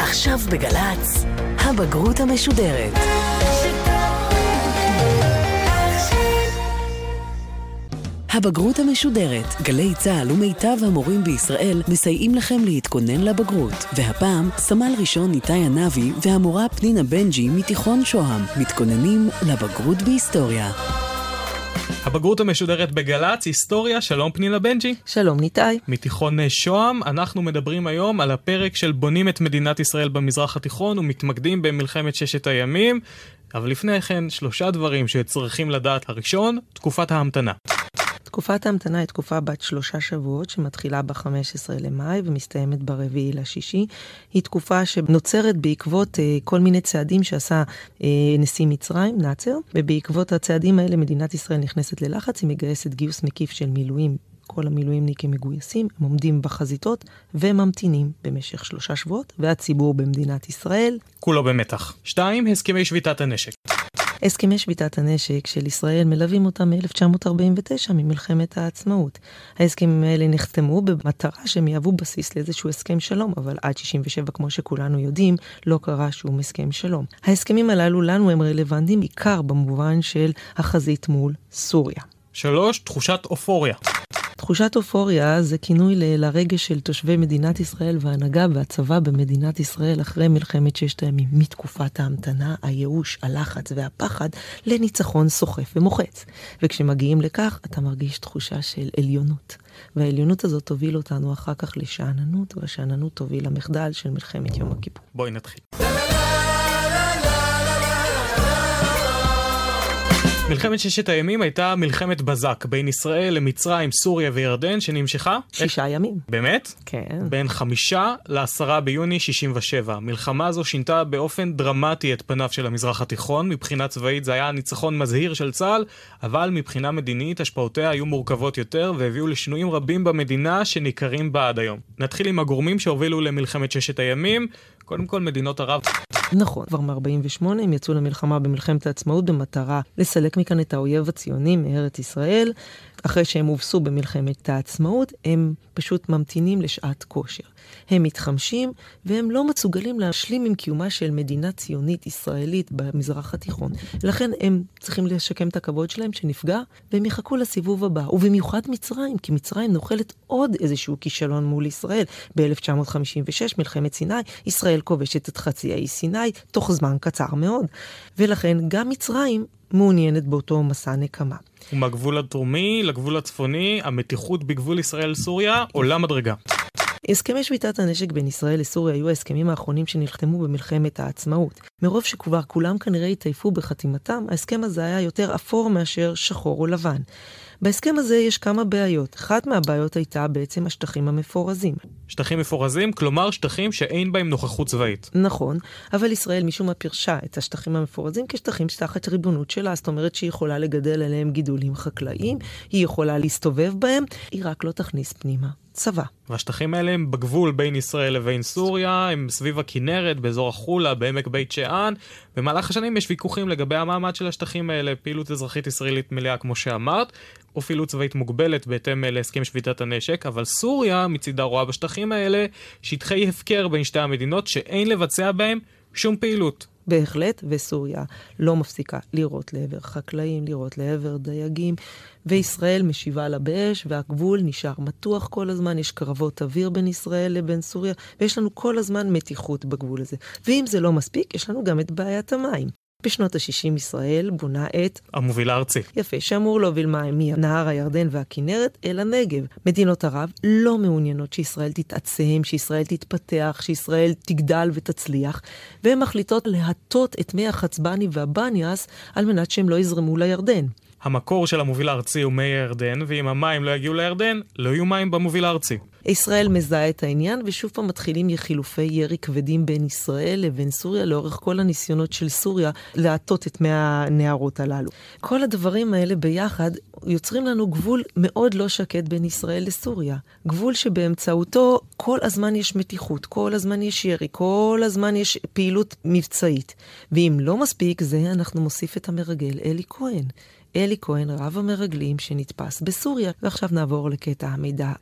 עכשיו בגל"צ, הבגרות המשודרת. הבגרות המשודרת, גלי צה"ל ומיטב המורים בישראל מסייעים לכם להתכונן לבגרות. והפעם, סמל ראשון איתי ענבי והמורה פנינה בנג'י מתיכון שוהם מתכוננים לבגרות בהיסטוריה. הבגרות המשודרת בגל"צ, היסטוריה, שלום פנינה בנג'י. שלום ניתאי. מתיכון אה, שוהם, אנחנו מדברים היום על הפרק של בונים את מדינת ישראל במזרח התיכון ומתמקדים במלחמת ששת הימים. אבל לפני כן, שלושה דברים שצריכים לדעת. הראשון, תקופת ההמתנה. תקופת ההמתנה היא תקופה בת שלושה שבועות שמתחילה ב-15 למאי ומסתיימת ברביעי לשישי. היא תקופה שנוצרת בעקבות uh, כל מיני צעדים שעשה uh, נשיא מצרים, נאצר, ובעקבות הצעדים האלה מדינת ישראל נכנסת ללחץ, היא מגייסת גיוס מקיף של מילואים כל המילואימניקים מגויסים, הם עומדים בחזיתות וממתינים במשך שלושה שבועות, והציבור במדינת ישראל... כולו במתח. שתיים, הסכמי שביתת הנשק. הסכמי שביתת הנשק של ישראל מלווים אותם מ-1949, ממלחמת העצמאות. ההסכמים האלה נחתמו במטרה שהם יהוו בסיס לאיזשהו הסכם שלום, אבל עד 67, כמו שכולנו יודעים, לא קרה שום הסכם שלום. ההסכמים הללו לנו הם רלוונטיים בעיקר במובן של החזית מול סוריה. שלוש, תחושת אופוריה. תחושת אופוריה זה כינוי לרגש של תושבי מדינת ישראל וההנהגה והצבא במדינת ישראל אחרי מלחמת ששת הימים, מתקופת ההמתנה, הייאוש, הלחץ והפחד, לניצחון סוחף ומוחץ. וכשמגיעים לכך, אתה מרגיש תחושה של עליונות. והעליונות הזאת תוביל אותנו אחר כך לשאננות, והשאננות תוביל למחדל של מלחמת יום הכיפור. בואי נתחיל. מלחמת ששת הימים הייתה מלחמת בזק בין ישראל למצרים, סוריה וירדן שנמשכה? שישה איך... ימים. באמת? כן. בין חמישה לעשרה ביוני 67. מלחמה זו שינתה באופן דרמטי את פניו של המזרח התיכון. מבחינה צבאית זה היה ניצחון מזהיר של צה"ל, אבל מבחינה מדינית השפעותיה היו מורכבות יותר והביאו לשינויים רבים במדינה שניכרים בה עד היום. נתחיל עם הגורמים שהובילו למלחמת ששת הימים. קודם כל מדינות ערב. נכון, כבר מ-48 הם יצאו למלחמה במלחמת העצמאות במטרה לסלק מכאן את האויב הציוני מארץ ישראל. אחרי שהם הובסו במלחמת העצמאות, הם פשוט ממתינים לשעת כושר. הם מתחמשים, והם לא מסוגלים להשלים עם קיומה של מדינה ציונית ישראלית במזרח התיכון. לכן הם צריכים לשקם את הכבוד שלהם שנפגע, והם יחכו לסיבוב הבא. ובמיוחד מצרים, כי מצרים נוחלת עוד איזשהו כישלון מול ישראל. ב-1956, מלחמת סיני, ישראל כובשת את חצי האי סיני תוך זמן קצר מאוד. ולכן גם מצרים מעוניינת באותו מסע נקמה. ומהגבול הדרומי לגבול הצפוני, המתיחות בגבול ישראל-סוריה עולה מדרגה. הסכמי שביתת הנשק בין ישראל לסוריה היו ההסכמים האחרונים שנחתמו במלחמת העצמאות. מרוב שכבר כולם כנראה התעייפו בחתימתם, ההסכם הזה היה יותר אפור מאשר שחור או לבן. בהסכם הזה יש כמה בעיות. אחת מהבעיות הייתה בעצם השטחים המפורזים. שטחים מפורזים, כלומר שטחים שאין בהם נוכחות צבאית. נכון, אבל ישראל משום מה פירשה את השטחים המפורזים כשטחים תחת ריבונות שלה, זאת אומרת שהיא יכולה לגדל עליהם גידולים חקלאיים, היא יכולה להסתובב בהם, היא רק לא תכניס פנימה צבא. והשטחים האלה הם בגבול בין ישראל לבין סוריה, הם סביב הכנרת, באזור החולה, בעמק בית שאן. במהלך השנים יש ויכוחים לגבי המעמד של השטחים האלה, פעילות אזרחית ישראלית מלאה כמו שאמרת, או פעילות צבאית מוגבלת בהתאם להסכם שביתת הנשק, אבל סוריה מצידה רואה בשטחים האלה שטחי הפקר בין שתי המדינות שאין לבצע בהם שום פעילות. בהחלט, וסוריה לא מפסיקה לירות לעבר חקלאים, לירות לעבר דייגים, וישראל משיבה לה באש, והגבול נשאר מתוח כל הזמן, יש קרבות אוויר בין ישראל לבין סוריה, ויש לנו כל הזמן מתיחות בגבול הזה. ואם זה לא מספיק, יש לנו גם את בעיית המים. בשנות ה-60 ישראל בונה את... המוביל הארצי. יפה, שאמור להוביל מים מנהר הירדן והכינרת אל הנגב. מדינות ערב לא מעוניינות שישראל תתעצם, שישראל תתפתח, שישראל תגדל ותצליח, והן מחליטות להטות את מי החצבני והבניאס על מנת שהם לא יזרמו לירדן. המקור של המוביל הארצי הוא מי הירדן, ואם המים לא יגיעו לירדן, לא יהיו מים במוביל הארצי. ישראל מזהה את העניין, ושוב פעם מתחילים חילופי ירי כבדים בין ישראל לבין סוריה, לאורך כל הניסיונות של סוריה להטות את מי הנערות הללו. כל הדברים האלה ביחד יוצרים לנו גבול מאוד לא שקט בין ישראל לסוריה. גבול שבאמצעותו כל הזמן יש מתיחות, כל הזמן יש ירי, כל הזמן יש פעילות מבצעית. ואם לא מספיק זה, אנחנו מוסיף את המרגל אלי כהן. אלי כהן, רב המרגלים שנתפס בסוריה. ועכשיו נעבור לקטע המידע.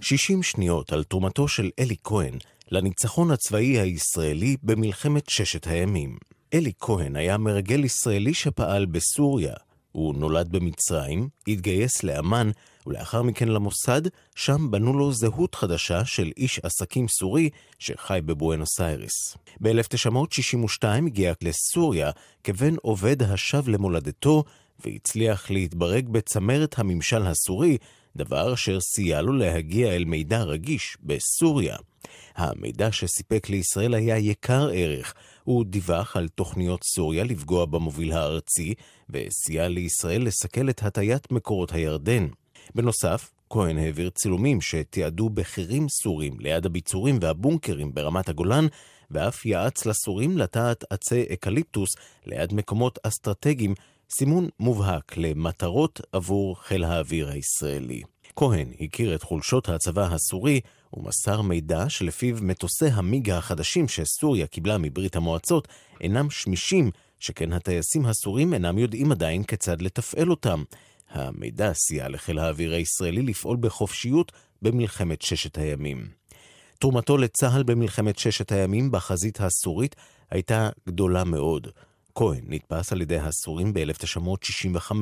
60 שניות על תרומתו של אלי כהן לניצחון הצבאי הישראלי במלחמת ששת הימים. אלי כהן היה מרגל ישראלי שפעל בסוריה. הוא נולד במצרים, התגייס לאמ"ן, ולאחר מכן למוסד, שם בנו לו זהות חדשה של איש עסקים סורי שחי בבואנוס איירס. ב-1962 הגיע לסוריה כבן עובד השב למולדתו, והצליח להתברג בצמרת הממשל הסורי, דבר אשר סייע לו להגיע אל מידע רגיש בסוריה. המידע שסיפק לישראל היה יקר ערך. הוא דיווח על תוכניות סוריה לפגוע במוביל הארצי, וסייע לישראל לסכל את הטיית מקורות הירדן. בנוסף, כהן העביר צילומים שתיעדו בכירים סורים ליד הביצורים והבונקרים ברמת הגולן, ואף יעץ לסורים לטעת עצי אקליפטוס ליד מקומות אסטרטגיים, סימון מובהק למטרות עבור חיל האוויר הישראלי. כהן הכיר את חולשות הצבא הסורי, ומסר מידע שלפיו מטוסי המיג החדשים שסוריה קיבלה מברית המועצות אינם שמישים, שכן הטייסים הסורים אינם יודעים עדיין כיצד לתפעל אותם. המידע סייע לחיל האוויר הישראלי לפעול בחופשיות במלחמת ששת הימים. תרומתו לצה"ל במלחמת ששת הימים בחזית הסורית הייתה גדולה מאוד. כהן נתפס על ידי הסורים ב-1965.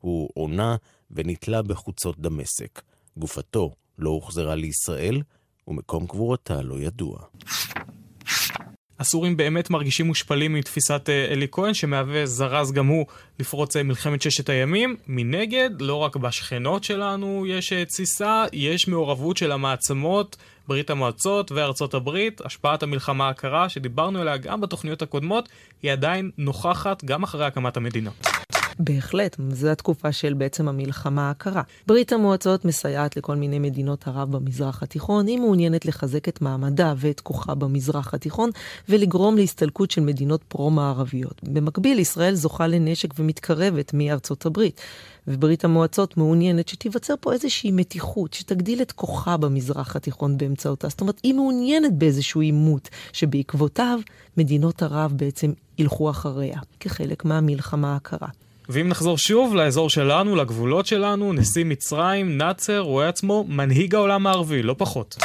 הוא עונה ונתלה בחוצות דמשק. גופתו לא הוחזרה לישראל, ומקום קבורתה לא ידוע. הסורים באמת מרגישים מושפלים מתפיסת אה, אלי כהן, שמהווה זרז גם הוא לפרוץ אה, מלחמת ששת הימים. מנגד, לא רק בשכנות שלנו יש אה, תסיסה, יש מעורבות של המעצמות, ברית המועצות וארצות הברית. השפעת המלחמה הקרה, שדיברנו עליה גם בתוכניות הקודמות, היא עדיין נוכחת גם אחרי הקמת המדינה. בהחלט, זו התקופה של בעצם המלחמה הקרה. ברית המועצות מסייעת לכל מיני מדינות ערב במזרח התיכון, היא מעוניינת לחזק את מעמדה ואת כוחה במזרח התיכון, ולגרום להסתלקות של מדינות פרו-מערביות. במקביל, ישראל זוכה לנשק ומתקרבת מארצות הברית. וברית המועצות מעוניינת שתיווצר פה איזושהי מתיחות, שתגדיל את כוחה במזרח התיכון באמצעותה. זאת אומרת, היא מעוניינת באיזשהו עימות, שבעקבותיו מדינות ערב בעצם ילכו אחריה, כחלק מהמלחמה הקרה. ואם נחזור שוב לאזור שלנו, לגבולות שלנו, נשיא מצרים, נאצר, רואה עצמו מנהיג העולם הערבי, לא פחות.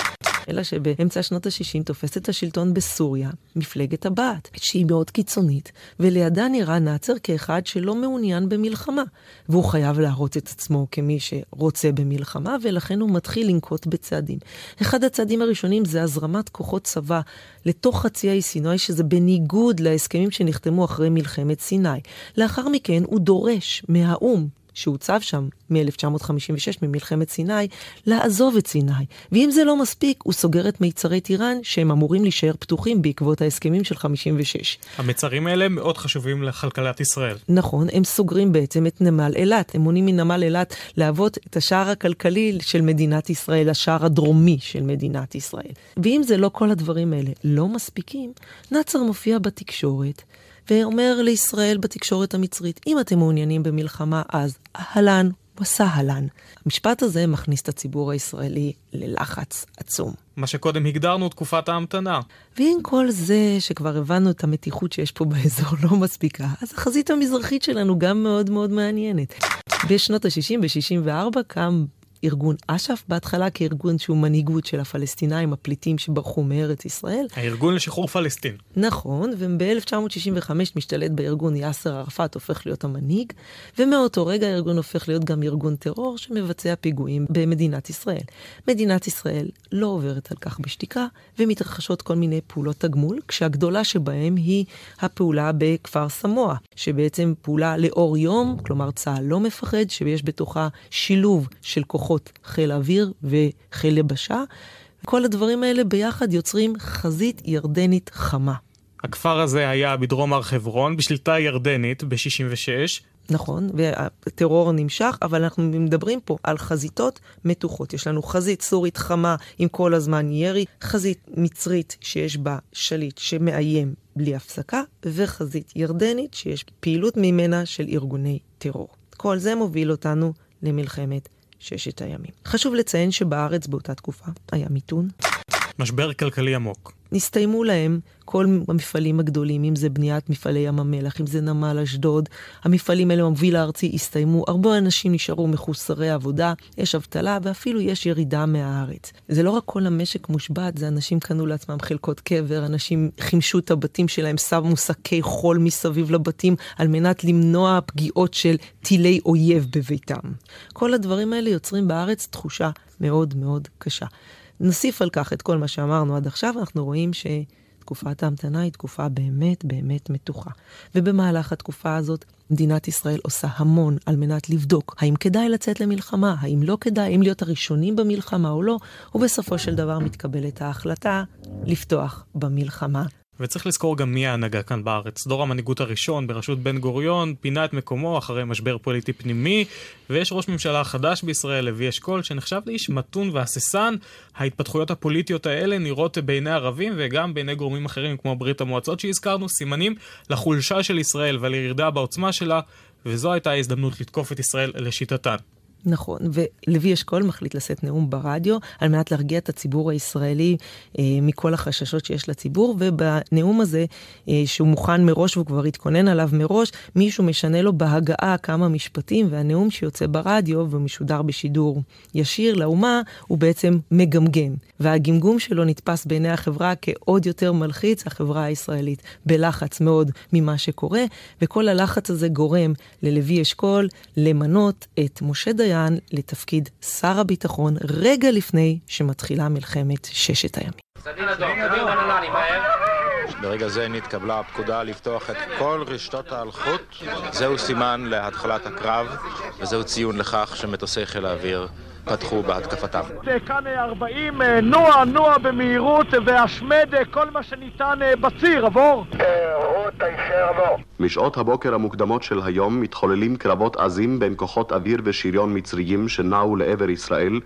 אלא שבאמצע שנות ה-60 תופסת את השלטון בסוריה מפלגת הבעת', שהיא מאוד קיצונית, ולידה נראה נאצר כאחד שלא מעוניין במלחמה, והוא חייב להראות את עצמו כמי שרוצה במלחמה, ולכן הוא מתחיל לנקוט בצעדים. אחד הצעדים הראשונים זה הזרמת כוחות צבא לתוך חצי האי סיני, שזה בניגוד להסכמים שנחתמו אחרי מלחמת סיני. לאחר מכן הוא דורש מהאו"ם שהוצב שם מ-1956, ממלחמת סיני, לעזוב את סיני. ואם זה לא מספיק, הוא סוגר את מיצרי טיראן, שהם אמורים להישאר פתוחים בעקבות ההסכמים של 56. המיצרים האלה מאוד חשובים לכלכלת ישראל. נכון, הם סוגרים בעצם את נמל אילת. הם מונעים מנמל אילת להוות את השער הכלכלי של מדינת ישראל, השער הדרומי של מדינת ישראל. ואם זה לא כל הדברים האלה לא מספיקים, נאצר מופיע בתקשורת. ואומר לישראל בתקשורת המצרית, אם אתם מעוניינים במלחמה, אז אהלן וסהלן. המשפט הזה מכניס את הציבור הישראלי ללחץ עצום. מה שקודם הגדרנו תקופת ההמתנה. ואם כל זה שכבר הבנו את המתיחות שיש פה באזור לא מספיקה, אז החזית המזרחית שלנו גם מאוד מאוד מעניינת. בשנות ה-60, ב-64, קם ארגון אש"ף בהתחלה כארגון שהוא מנהיגות של הפלסטינאים הפליטים שברחו מארץ ישראל. הארגון לשחרור פלסטין. נכון, וב-1965 משתלט בארגון יאסר ערפאת הופך להיות המנהיג, ומאותו רגע הארגון הופך להיות גם ארגון טרור שמבצע פיגועים במדינת ישראל. מדינת ישראל לא עוברת על כך בשתיקה, ומתרחשות כל מיני פעולות תגמול, כשהגדולה שבהם היא הפעולה בכפר סמוע, שבעצם פעולה לאור יום, כלומר צה"ל לא מפחד, שיש בתוכה שילוב של כוחות כוחות חיל אוויר וחיל יבשה. כל הדברים האלה ביחד יוצרים חזית ירדנית חמה. הכפר הזה היה בדרום הר חברון, בשליטה ירדנית ב-66. נכון, והטרור נמשך, אבל אנחנו מדברים פה על חזיתות מתוחות. יש לנו חזית סורית חמה עם כל הזמן ירי, חזית מצרית שיש בה שליט שמאיים בלי הפסקה, וחזית ירדנית שיש פעילות ממנה של ארגוני טרור. כל זה מוביל אותנו למלחמת ששת הימים. חשוב לציין שבארץ באותה תקופה היה מיתון. משבר כלכלי עמוק. נסתיימו להם כל המפעלים הגדולים, אם זה בניית מפעלי ים המלח, אם זה נמל אשדוד, המפעלים האלה, המוביל הארצי, הסתיימו, הרבה אנשים נשארו מחוסרי עבודה, יש אבטלה ואפילו יש ירידה מהארץ. זה לא רק כל המשק מושבת, זה אנשים קנו לעצמם חלקות קבר, אנשים חימשו את הבתים שלהם, שמו שקי חול מסביב לבתים על מנת למנוע פגיעות של טילי אויב בביתם. כל הדברים האלה יוצרים בארץ תחושה מאוד מאוד קשה. נוסיף על כך את כל מה שאמרנו עד עכשיו, אנחנו רואים שתקופת ההמתנה היא תקופה באמת באמת מתוחה. ובמהלך התקופה הזאת, מדינת ישראל עושה המון על מנת לבדוק האם כדאי לצאת למלחמה, האם לא כדאי, האם להיות הראשונים במלחמה או לא, ובסופו של דבר מתקבלת ההחלטה לפתוח במלחמה. וצריך לזכור גם מי ההנהגה כאן בארץ. דור המנהיגות הראשון בראשות בן גוריון פינה את מקומו אחרי משבר פוליטי פנימי, ויש ראש ממשלה חדש בישראל, לוי אשכול, שנחשב לאיש מתון והססן. ההתפתחויות הפוליטיות האלה נראות בעיני ערבים וגם בעיני גורמים אחרים כמו ברית המועצות שהזכרנו, סימנים לחולשה של ישראל ולירידה בעוצמה שלה, וזו הייתה ההזדמנות לתקוף את ישראל לשיטתן. נכון, ולוי אשכול מחליט לשאת נאום ברדיו על מנת להרגיע את הציבור הישראלי אה, מכל החששות שיש לציבור, ובנאום הזה, אה, שהוא מוכן מראש והוא כבר התכונן עליו מראש, מישהו משנה לו בהגעה כמה משפטים, והנאום שיוצא ברדיו ומשודר בשידור ישיר לאומה, הוא בעצם מגמגם. והגמגום שלו נתפס בעיני החברה כעוד יותר מלחיץ, החברה הישראלית בלחץ מאוד ממה שקורה, וכל הלחץ הזה גורם ללוי אשכול למנות את משה דיין. דיין לתפקיד שר הביטחון רגע לפני שמתחילה מלחמת ששת הימים. ברגע זה נתקבלה הפקודה לפתוח את כל רשתות האלחוט. זהו סימן להתחלת הקרב, וזהו ציון לכך שמטוסי חיל האוויר פתחו בהתקפתם. כאן 40, נוע, נוע במהירות והשמד כל מה שניתן בציר, עבור. משעות הבוקר המוקדמות של היום מתחוללים קרבות עזים בין כוחות אוויר ושריון מצריים שנעו לעבר ישראל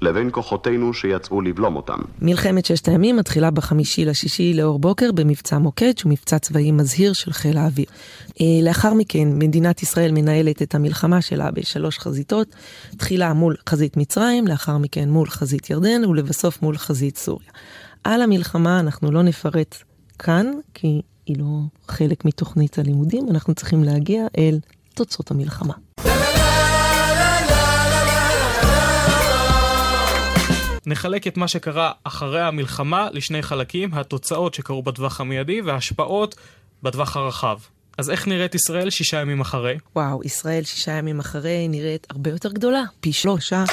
לבין כוחותינו שיצאו לבלום אותם. מלחמת ששת הימים מתחילה בחמישי לשישי לאור בוקר במבצע מוקד, שהוא מבצע צבאי מזהיר של חיל האוויר. אה, לאחר מכן מדינת ישראל מנהלת את המלחמה שלה בשלוש חזיתות, תחילה מול חזית מצרים, לאחר מכן מול חזית ירדן ולבסוף מול חזית סוריה. על המלחמה אנחנו לא נפרט כאן, כי היא לא חלק מתוכנית הלימודים, אנחנו צריכים להגיע אל תוצאות המלחמה. נחלק את מה שקרה אחרי המלחמה לשני חלקים, התוצאות שקרו בטווח המיידי וההשפעות בטווח הרחב. אז איך נראית ישראל שישה ימים אחרי? וואו, ישראל שישה ימים אחרי נראית הרבה יותר גדולה, פי שלושה.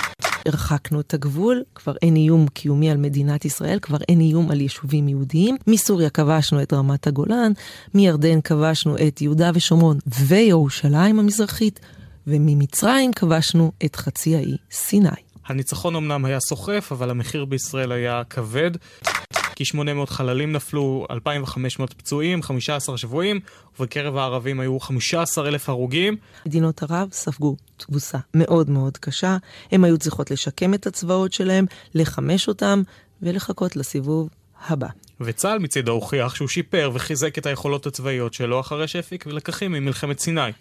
הרחקנו את הגבול, כבר אין איום קיומי על מדינת ישראל, כבר אין איום על יישובים יהודיים. מסוריה כבשנו את רמת הגולן, מירדן כבשנו את יהודה ושומרון וירושלים המזרחית, וממצרים כבשנו את חצי האי סיני. הניצחון אמנם היה סוחף, אבל המחיר בישראל היה כבד. כ-800 חללים נפלו, 2,500 פצועים, 15 שבויים, ובקרב הערבים היו 15,000 הרוגים. מדינות ערב ספגו תבוסה מאוד מאוד קשה. הן היו צריכות לשקם את הצבאות שלהם, לחמש אותם ולחכות לסיבוב הבא. וצה"ל מצידו הוכיח שהוא שיפר וחיזק את היכולות הצבאיות שלו אחרי שהפיק לקחים ממלחמת סיני.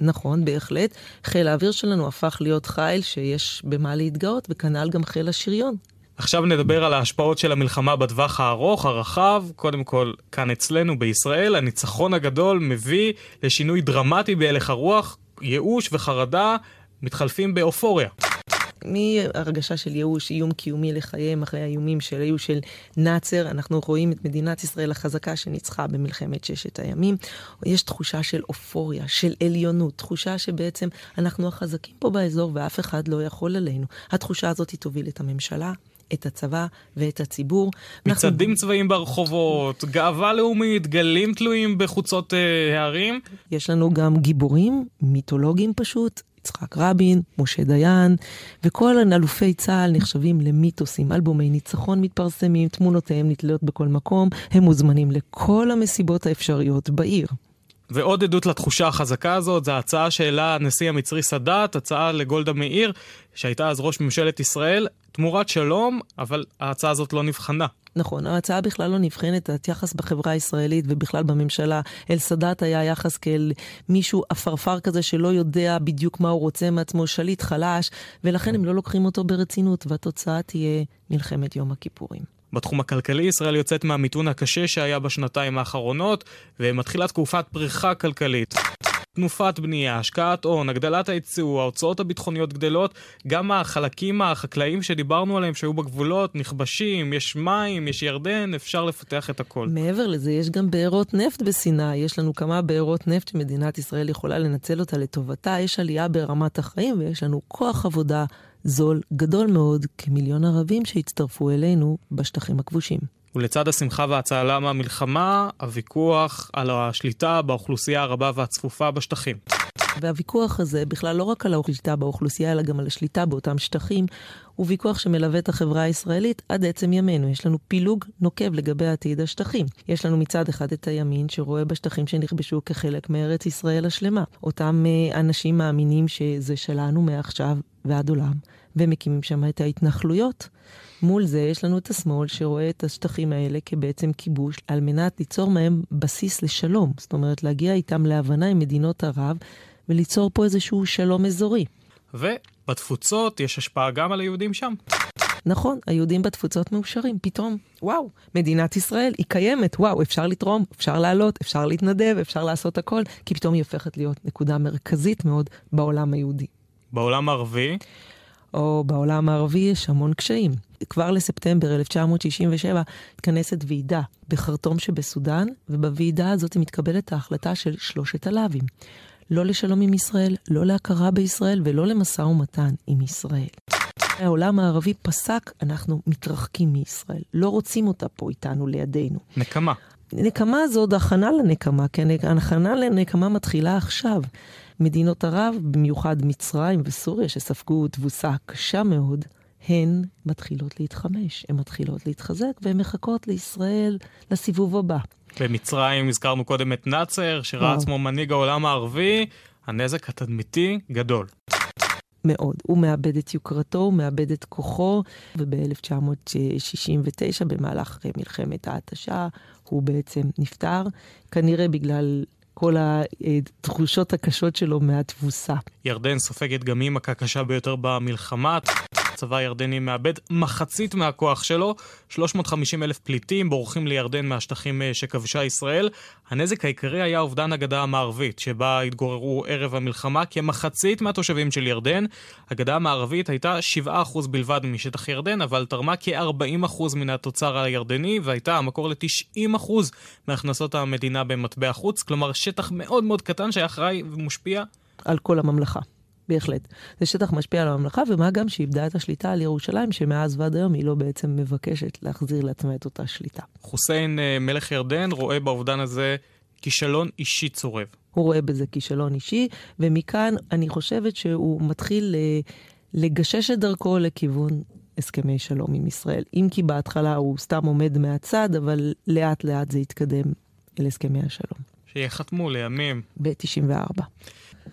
נכון, בהחלט. חיל האוויר שלנו הפך להיות חיל שיש במה להתגאות, וכנ"ל גם חיל השריון. עכשיו נדבר על ההשפעות של המלחמה בטווח הארוך, הרחב. קודם כל, כאן אצלנו בישראל, הניצחון הגדול מביא לשינוי דרמטי בהלך הרוח, ייאוש וחרדה מתחלפים באופוריה. מהרגשה של ייאוש, איום קיומי לחייהם אחרי האיומים של היו של נאצר, אנחנו רואים את מדינת ישראל החזקה שניצחה במלחמת ששת הימים. יש תחושה של אופוריה, של עליונות, תחושה שבעצם אנחנו החזקים פה באזור ואף אחד לא יכול עלינו. התחושה הזאת היא תוביל את הממשלה, את הצבא ואת הציבור. מצעדים אנחנו... צבאיים ברחובות, גאווה לאומית, גלים תלויים בחוצות אה, הערים. יש לנו גם גיבורים מיתולוגיים פשוט, יצחק רבין, משה דיין, וכל אלופי צה"ל נחשבים למיתוסים. אלבומי ניצחון מתפרסמים, תמונותיהם נתלות בכל מקום, הם מוזמנים לכל המסיבות האפשריות בעיר. ועוד עדות לתחושה החזקה הזאת, זו ההצעה שהעלה הנשיא המצרי סאדאת, הצעה לגולדה מאיר, שהייתה אז ראש ממשלת ישראל, תמורת שלום, אבל ההצעה הזאת לא נבחנה. נכון, ההצעה בכלל לא נבחנת, היחס בחברה הישראלית ובכלל בממשלה אל סאדאת היה יחס כאל מישהו עפרפר כזה שלא יודע בדיוק מה הוא רוצה מעצמו, שליט חלש, ולכן הם לא לוקחים אותו ברצינות, והתוצאה תהיה מלחמת יום הכיפורים. בתחום הכלכלי ישראל יוצאת מהמיתון הקשה שהיה בשנתיים האחרונות ומתחילה תקופת פריחה כלכלית. תנופת בנייה, השקעת הון, הגדלת הייצוא, ההוצאות הביטחוניות גדלות, גם החלקים החקלאיים שדיברנו עליהם שהיו בגבולות נכבשים, יש מים, יש ירדן, אפשר לפתח את הכל. מעבר לזה, יש גם בארות נפט בסיני, יש לנו כמה בארות נפט שמדינת ישראל יכולה לנצל אותה לטובתה, יש עלייה ברמת החיים ויש לנו כוח עבודה זול גדול מאוד, כמיליון ערבים שהצטרפו אלינו בשטחים הכבושים. ולצד השמחה והצהלה מהמלחמה, הוויכוח על השליטה באוכלוסייה הרבה והצפופה בשטחים. והוויכוח הזה, בכלל לא רק על השליטה באוכלוסייה, אלא גם על השליטה באותם שטחים, הוא ויכוח שמלווה את החברה הישראלית עד עצם ימינו. יש לנו פילוג נוקב לגבי עתיד השטחים. יש לנו מצד אחד את הימין שרואה בשטחים שנכבשו כחלק מארץ ישראל השלמה. אותם אה, אנשים מאמינים שזה שלנו מעכשיו ועד עולם, ומקימים שם את ההתנחלויות. מול זה יש לנו את השמאל שרואה את השטחים האלה כבעצם כיבוש, על מנת ליצור מהם בסיס לשלום. זאת אומרת, להגיע איתם להבנה עם מדינות ערב וליצור פה איזשהו שלום אזורי. ובתפוצות יש השפעה גם על היהודים שם. נכון, היהודים בתפוצות מאושרים, פתאום, וואו, מדינת ישראל, היא קיימת, וואו, אפשר לתרום, אפשר לעלות, אפשר להתנדב, אפשר לעשות הכל, כי פתאום היא הופכת להיות נקודה מרכזית מאוד בעולם היהודי. בעולם הערבי? או בעולם הערבי יש המון קשיים. כבר לספטמבר 1967 התכנסת ועידה בחרטום שבסודאן, ובוועידה הזאת מתקבלת ההחלטה של שלושת הלאווים. לא לשלום עם ישראל, לא להכרה בישראל ולא למשא ומתן עם ישראל. העולם הערבי פסק, אנחנו מתרחקים מישראל. לא רוצים אותה פה איתנו לידינו. נקמה. נקמה זו עוד הכנה לנקמה, כן? הכנה לנקמה מתחילה עכשיו. מדינות ערב, במיוחד מצרים וסוריה, שספגו תבוסה קשה מאוד, הן מתחילות להתחמש, הן מתחילות להתחזק, והן מחכות לישראל לסיבוב הבא. במצרים הזכרנו קודם את נאצר, שראה עצמו מנהיג העולם הערבי, הנזק התדמיתי גדול. מאוד. הוא מאבד את יוקרתו, הוא מאבד את כוחו, וב-1969, במהלך מלחמת ההתשה, הוא בעצם נפטר, כנראה בגלל כל התחושות הקשות שלו מהתבוסה. ירדן סופגת גם היא מכה קשה ביותר במלחמה. הצבא הירדני מאבד מחצית מהכוח שלו, 350 אלף פליטים בורחים לירדן מהשטחים אה, שכבשה ישראל. הנזק העיקרי היה אובדן הגדה המערבית, שבה התגוררו ערב המלחמה כמחצית מהתושבים של ירדן. הגדה המערבית הייתה 7% בלבד משטח ירדן, אבל תרמה כ-40% מן התוצר הירדני, והייתה המקור ל-90% מהכנסות המדינה במטבע חוץ, כלומר שטח מאוד מאוד קטן שהיה אחראי ומושפיע על כל הממלכה. בהחלט. זה שטח משפיע על הממלכה, ומה גם שאיבדה את השליטה על ירושלים, שמאז ועד היום היא לא בעצם מבקשת להחזיר לעצמה את אותה שליטה. חוסיין, אה, מלך ירדן, רואה באובדן הזה כישלון אישי צורב. הוא רואה בזה כישלון אישי, ומכאן אני חושבת שהוא מתחיל אה, לגשש את דרכו לכיוון הסכמי שלום עם ישראל. אם כי בהתחלה הוא סתם עומד מהצד, אבל לאט לאט זה יתקדם אל הסכמי השלום. שיחתמו לימים. ב-94.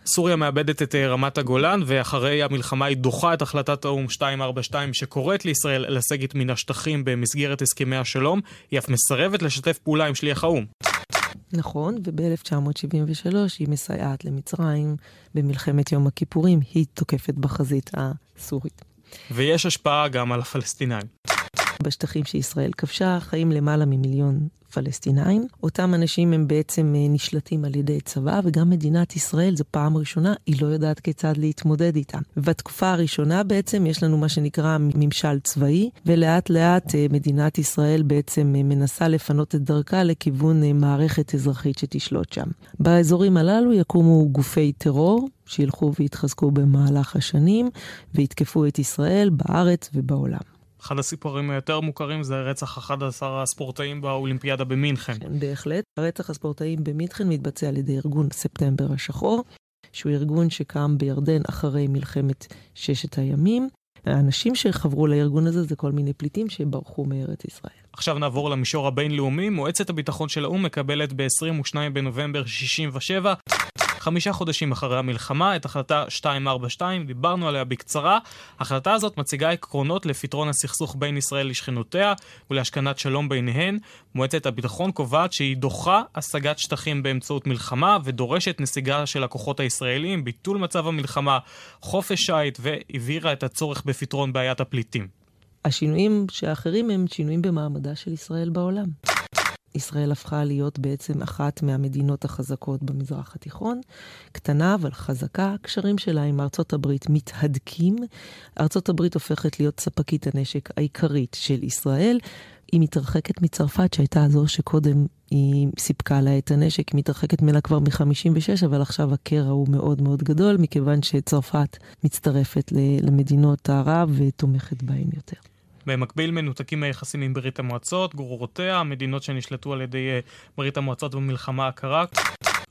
סוריה מאבדת את אה, רמת הגולן, ואחרי המלחמה היא דוחה את החלטת האו"ם 242 שקוראת לישראל לסגת מן השטחים במסגרת הסכמי השלום. היא אף מסרבת לשתף פעולה עם שליח האו"ם. נכון, וב-1973 היא מסייעת למצרים במלחמת יום הכיפורים, היא תוקפת בחזית הסורית. ויש השפעה גם על הפלסטינאים. בשטחים שישראל כבשה חיים למעלה ממיליון פלסטינאים. אותם אנשים הם בעצם אה, נשלטים על ידי צבא, וגם מדינת ישראל, זו פעם ראשונה, היא לא יודעת כיצד להתמודד איתם. בתקופה הראשונה בעצם יש לנו מה שנקרא ממשל צבאי, ולאט לאט אה, מדינת ישראל בעצם אה, מנסה לפנות את דרכה לכיוון מערכת אזרחית שתשלוט שם. באזורים הללו יקומו גופי טרור, שילכו ויתחזקו במהלך השנים, ויתקפו את ישראל בארץ ובעולם. אחד הסיפורים היותר מוכרים זה רצח 11 הספורטאים באולימפיאדה במינכן. כן, בהחלט. רצח הספורטאים במינכן מתבצע על ידי ארגון ספטמבר השחור, שהוא ארגון שקם בירדן אחרי מלחמת ששת הימים. האנשים שחברו לארגון הזה זה כל מיני פליטים שברחו מארץ ישראל. עכשיו נעבור למישור הבינלאומי. מועצת הביטחון של האו"ם מקבלת ב-22 בנובמבר 67 חמישה חודשים אחרי המלחמה, את החלטה 242, דיברנו עליה בקצרה. ההחלטה הזאת מציגה עקרונות לפתרון הסכסוך בין ישראל לשכנותיה ולהשכנת שלום ביניהן. מועצת הביטחון קובעת שהיא דוחה השגת שטחים באמצעות מלחמה ודורשת נסיגה של הכוחות הישראלים, ביטול מצב המלחמה, חופש שיט והבהירה את הצורך בפתרון בעיית הפליטים. השינויים שאחרים הם שינויים במעמדה של ישראל בעולם. ישראל הפכה להיות בעצם אחת מהמדינות החזקות במזרח התיכון. קטנה אבל חזקה, הקשרים שלה עם ארצות הברית מתהדקים. ארצות הברית הופכת להיות ספקית הנשק העיקרית של ישראל. היא מתרחקת מצרפת, שהייתה זו שקודם היא סיפקה לה את הנשק, היא מתרחקת ממנה כבר מ-56, אבל עכשיו הקרע הוא מאוד מאוד גדול, מכיוון שצרפת מצטרפת למדינות ערב ותומכת בהן יותר. במקביל מנותקים היחסים עם ברית המועצות, גרורותיה, המדינות שנשלטו על ידי אה, ברית המועצות במלחמה הקרה.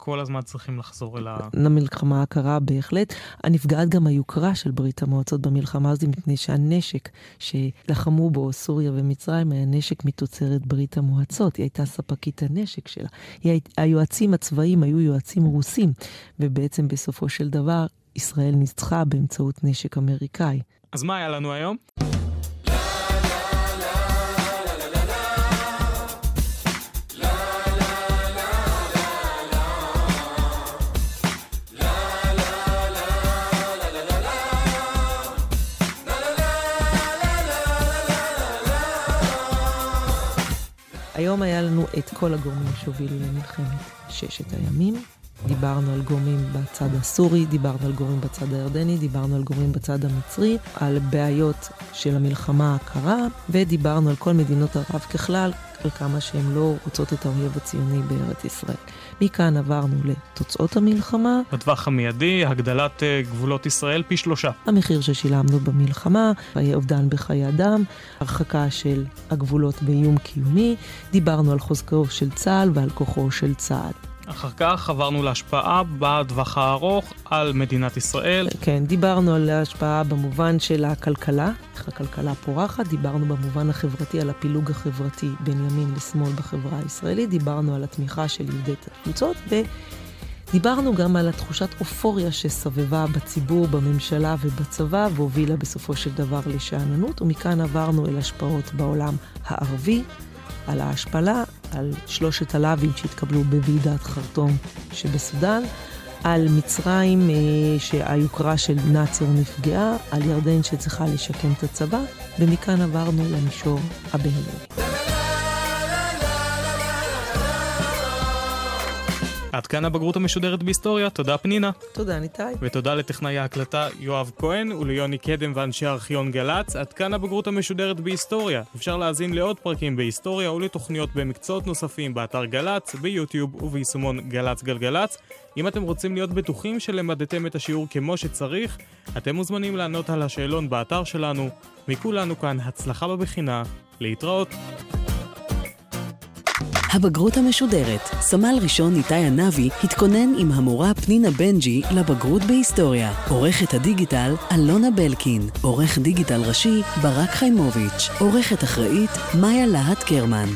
כל הזמן צריכים לחזור אל ה... למלחמה הקרה בהחלט. הנפגעת גם היוקרה של ברית המועצות במלחמה הזאת, מפני שהנשק שלחמו בו סוריה ומצרים היה נשק מתוצרת ברית המועצות. היא הייתה ספקית הנשק שלה. היא... היועצים הצבאיים היו יועצים רוסים, ובעצם בסופו של דבר ישראל ניצחה באמצעות נשק אמריקאי. אז מה היה לנו היום? היום היה לנו את כל הגורמים שהובילו למלחמת ששת הימים. דיברנו על גורמים בצד הסורי, דיברנו על גורמים בצד הירדני, דיברנו על גורמים בצד המצרי, על בעיות של המלחמה הקרה, ודיברנו על כל מדינות ערב ככלל, על כמה שהן לא רוצות את האויב הציוני בארץ ישראל. מכאן עברנו לתוצאות המלחמה. בטווח המיידי, הגדלת אה, גבולות ישראל פי שלושה. המחיר ששילמנו במלחמה, אובדן בחיי אדם, הרחקה של הגבולות באיום קיומי, דיברנו על חוזקו של צה"ל ועל כוחו של צה"ל. אחר כך עברנו להשפעה בטווח הארוך על מדינת ישראל. כן, דיברנו על ההשפעה במובן של הכלכלה, איך הכלכלה פורחת, דיברנו במובן החברתי על הפילוג החברתי בין ימין לשמאל בחברה הישראלית, דיברנו על התמיכה של יהודי התפוצות, ודיברנו גם על התחושת אופוריה שסבבה בציבור, בממשלה ובצבא, והובילה בסופו של דבר לשאננות, ומכאן עברנו אל השפעות בעולם הערבי. על ההשפלה, על שלושת הלאווים שהתקבלו בוועידת חרטום שבסודאן, על מצרים אה, שהיוקרה של נאצר נפגעה, על ירדן שצריכה לשקם את הצבא, ומכאן עברנו למישור הבינלאומי. עד כאן הבגרות המשודרת בהיסטוריה, תודה פנינה. תודה ניתאי. ותודה לטכנאי ההקלטה יואב כהן וליוני קדם ואנשי ארכיון גל"צ. עד כאן הבגרות המשודרת בהיסטוריה. אפשר להאזין לעוד פרקים בהיסטוריה ולתוכניות במקצועות נוספים באתר גל"צ, ביוטיוב וביישומון גל"צ גלגלצ. אם אתם רוצים להיות בטוחים שלמדתם את השיעור כמו שצריך, אתם מוזמנים לענות על השאלון באתר שלנו. מכולנו כאן הצלחה בבחינה, להתראות. הבגרות המשודרת. סמל ראשון איתי ענבי התכונן עם המורה פנינה בנג'י לבגרות בהיסטוריה. עורכת הדיגיטל אלונה בלקין. עורך דיגיטל ראשי ברק חיימוביץ'. עורכת אחראית מאיה להט קרמן.